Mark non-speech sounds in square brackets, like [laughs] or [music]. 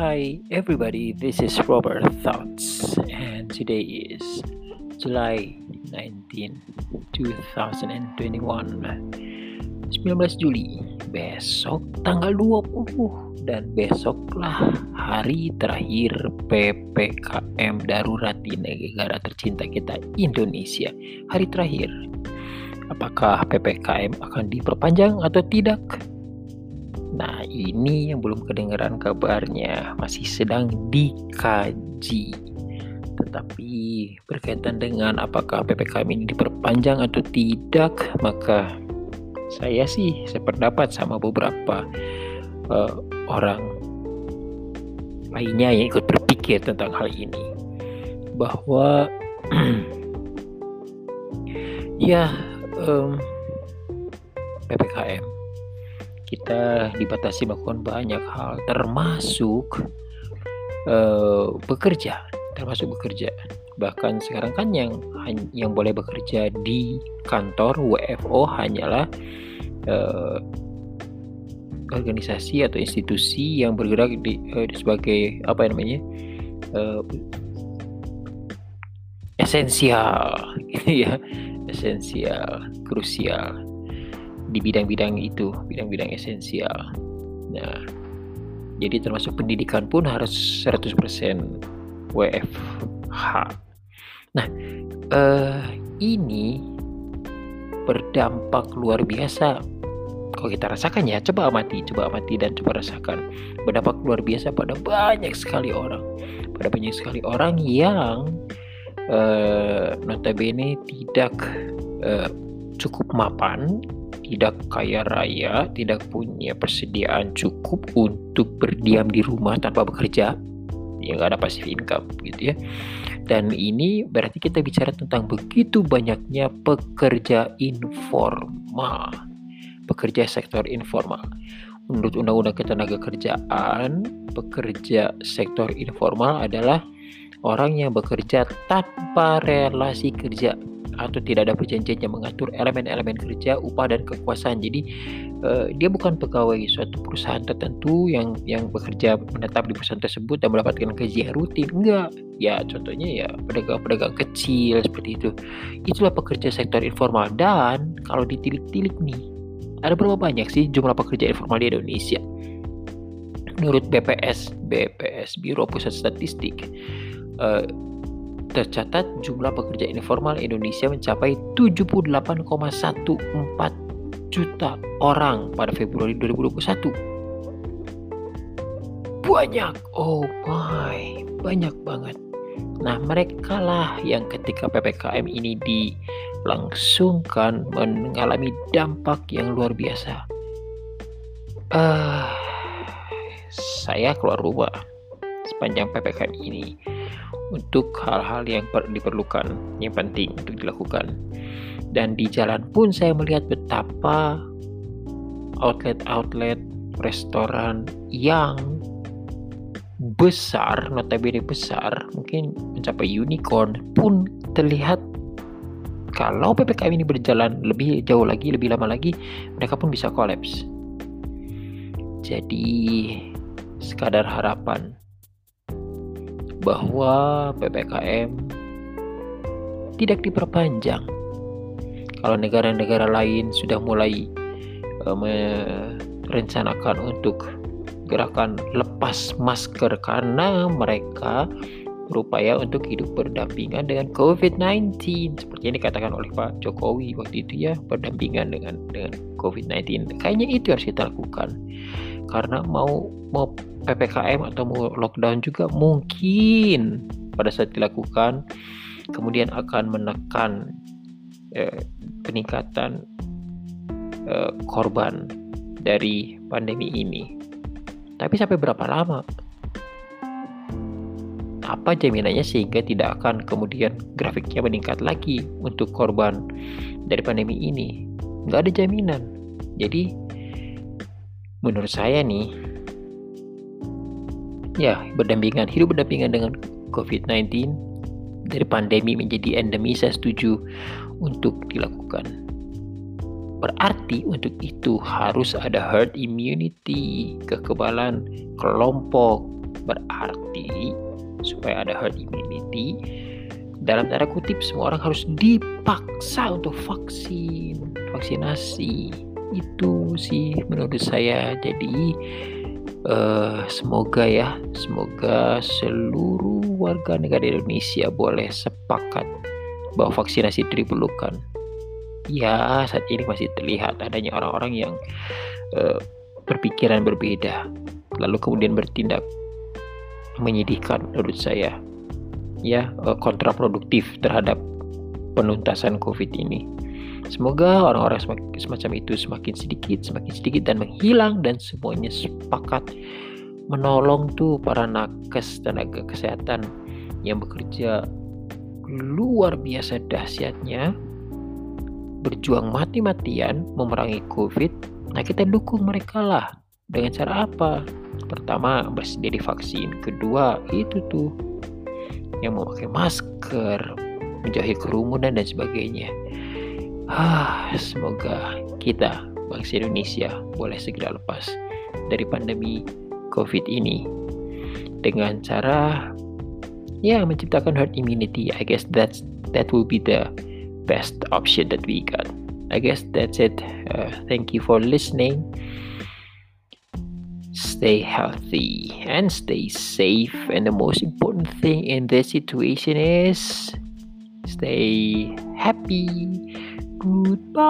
Hi everybody, this is Robert Thoughts and today is July 19, 2021 19 Juli Besok tanggal 20 Dan besoklah hari terakhir PPKM darurat di negara tercinta kita Indonesia. Hari terakhir Apakah PPKM akan diperpanjang atau tidak? Nah, ini yang belum kedengaran kabarnya, masih sedang dikaji. Tetapi berkaitan dengan apakah PPKM ini diperpanjang atau tidak, maka saya sih sependapat sama beberapa uh, orang lainnya yang ikut berpikir tentang hal ini bahwa [clears throat] ya um, PPKM kita dibatasi melakukan banyak hal termasuk uh, bekerja termasuk bekerja. Bahkan sekarang kan yang yang boleh bekerja di kantor WFO hanyalah uh, organisasi atau institusi yang bergerak di uh, sebagai apa namanya uh, esensial. Gitu [laughs] ya esensial krusial di bidang-bidang itu, bidang-bidang esensial. Nah, jadi termasuk pendidikan pun harus 100% WFH. Nah, eh, ini berdampak luar biasa. Kalau kita rasakan ya, coba amati, coba amati dan coba rasakan. Berdampak luar biasa pada banyak sekali orang. Pada banyak sekali orang yang eh, notabene tidak eh, cukup mapan tidak kaya raya, tidak punya persediaan cukup untuk berdiam di rumah tanpa bekerja, ya nggak ada passive income gitu ya. Dan ini berarti kita bicara tentang begitu banyaknya pekerja informal, pekerja sektor informal. Menurut Undang-Undang Ketenaga Kerjaan, pekerja sektor informal adalah orang yang bekerja tanpa relasi kerja atau tidak ada perjanjian yang mengatur elemen-elemen kerja, upah dan kekuasaan. Jadi uh, dia bukan pegawai suatu perusahaan tertentu yang yang bekerja menetap di perusahaan tersebut dan mendapatkan gaji rutin. Enggak. Ya contohnya ya pedagang-pedagang kecil seperti itu. Itulah pekerja sektor informal dan kalau ditilik-tilik nih ada berapa banyak sih jumlah pekerja informal di Indonesia? Menurut BPS, BPS Biro Pusat Statistik, uh, tercatat jumlah pekerja informal Indonesia mencapai 78,14 juta orang pada Februari 2021. Banyak, oh my, banyak banget. Nah, mereka lah yang ketika PPKM ini dilangsungkan mengalami dampak yang luar biasa. Uh, saya keluar rumah sepanjang PPKM ini untuk hal-hal yang diperlukan, yang penting untuk dilakukan. Dan di jalan pun saya melihat betapa outlet-outlet restoran yang besar, notabene besar, mungkin mencapai unicorn pun terlihat kalau PPKM ini berjalan lebih jauh lagi, lebih lama lagi, mereka pun bisa kolaps. Jadi sekadar harapan bahwa PPKM tidak diperpanjang. Kalau negara-negara lain sudah mulai uh, merencanakan untuk gerakan lepas masker karena mereka berupaya untuk hidup berdampingan dengan COVID-19 seperti yang dikatakan oleh Pak Jokowi waktu itu ya berdampingan dengan dengan COVID-19 kayaknya itu harus kita lakukan karena mau mau PPKM atau mau lockdown juga mungkin pada saat dilakukan kemudian akan menekan eh, peningkatan eh, korban dari pandemi ini. Tapi sampai berapa lama? Apa jaminannya sehingga tidak akan kemudian grafiknya meningkat lagi untuk korban dari pandemi ini? Nggak ada jaminan. Jadi menurut saya nih ya berdampingan hidup berdampingan dengan COVID-19 dari pandemi menjadi endemi saya setuju untuk dilakukan. Berarti untuk itu harus ada herd immunity, kekebalan kelompok berarti supaya ada herd immunity dalam tanda kutip semua orang harus dipaksa untuk vaksin vaksinasi itu sih menurut saya. Jadi uh, semoga ya semoga seluruh warga negara Indonesia boleh sepakat bahwa vaksinasi diperlukan. Ya saat ini masih terlihat adanya orang-orang yang uh, berpikiran berbeda lalu kemudian bertindak menyedihkan menurut saya. Ya uh, kontraproduktif terhadap penuntasan COVID ini. Semoga orang-orang semacam itu semakin sedikit, semakin sedikit dan menghilang dan semuanya sepakat menolong tuh para nakes tenaga kesehatan yang bekerja luar biasa dahsyatnya berjuang mati-matian memerangi COVID. Nah kita dukung mereka lah dengan cara apa? Pertama bersedia divaksin, kedua itu tuh yang memakai masker, menjauhi kerumunan dan sebagainya. Ah, semoga kita bangsa Indonesia boleh segera lepas dari pandemi COVID ini dengan cara ya menciptakan herd immunity. I guess that's that will be the best option that we got. I guess that's it. Uh, thank you for listening. Stay healthy and stay safe. And the most important thing in this situation is stay happy. Goodbye.